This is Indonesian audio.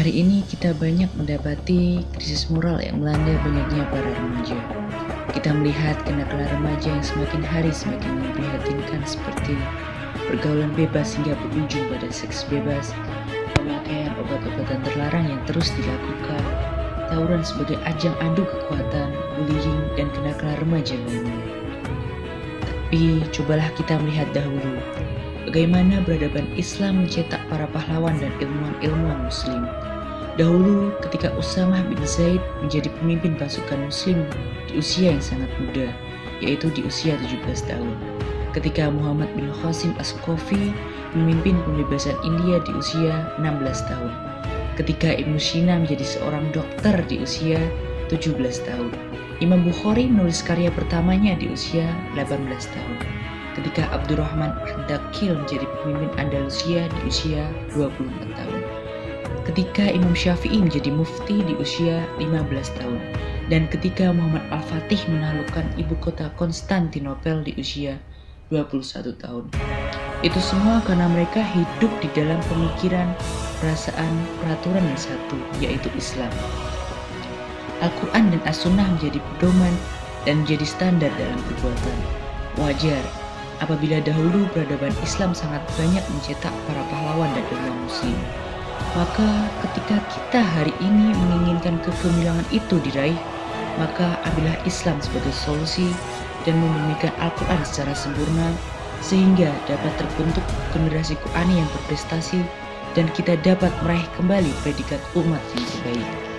Hari ini kita banyak mendapati krisis moral yang melanda banyaknya para remaja. Kita melihat kenakalan remaja yang semakin hari semakin memprihatinkan seperti pergaulan bebas hingga berujung pada seks bebas, pemakaian obat-obatan terlarang yang terus dilakukan, tawuran sebagai ajang adu kekuatan, bullying, dan kenakalan remaja lainnya. Tapi cobalah kita melihat dahulu bagaimana peradaban Islam mencetak para pahlawan dan ilmuwan-ilmuwan muslim. Dahulu ketika Usamah bin Zaid menjadi pemimpin pasukan muslim di usia yang sangat muda, yaitu di usia 17 tahun. Ketika Muhammad bin Qasim As-Sukofi memimpin pembebasan India di usia 16 tahun. Ketika Ibnu Sina menjadi seorang dokter di usia 17 tahun. Imam Bukhari menulis karya pertamanya di usia 18 tahun ketika Abdurrahman Ad-Dakil menjadi pemimpin Andalusia di usia 24 tahun. Ketika Imam Syafi'i menjadi mufti di usia 15 tahun. Dan ketika Muhammad Al-Fatih menaklukkan ibu kota Konstantinopel di usia 21 tahun. Itu semua karena mereka hidup di dalam pemikiran, perasaan, peraturan yang satu, yaitu Islam. Al-Quran dan As-Sunnah menjadi pedoman dan menjadi standar dalam perbuatan. Wajar apabila dahulu peradaban Islam sangat banyak mencetak para pahlawan dan ilmuwan muslim. Maka ketika kita hari ini menginginkan kegemilangan itu diraih, maka ambillah Islam sebagai solusi dan membumikan Al-Quran secara sempurna sehingga dapat terbentuk generasi Qurani yang berprestasi dan kita dapat meraih kembali predikat umat yang terbaik.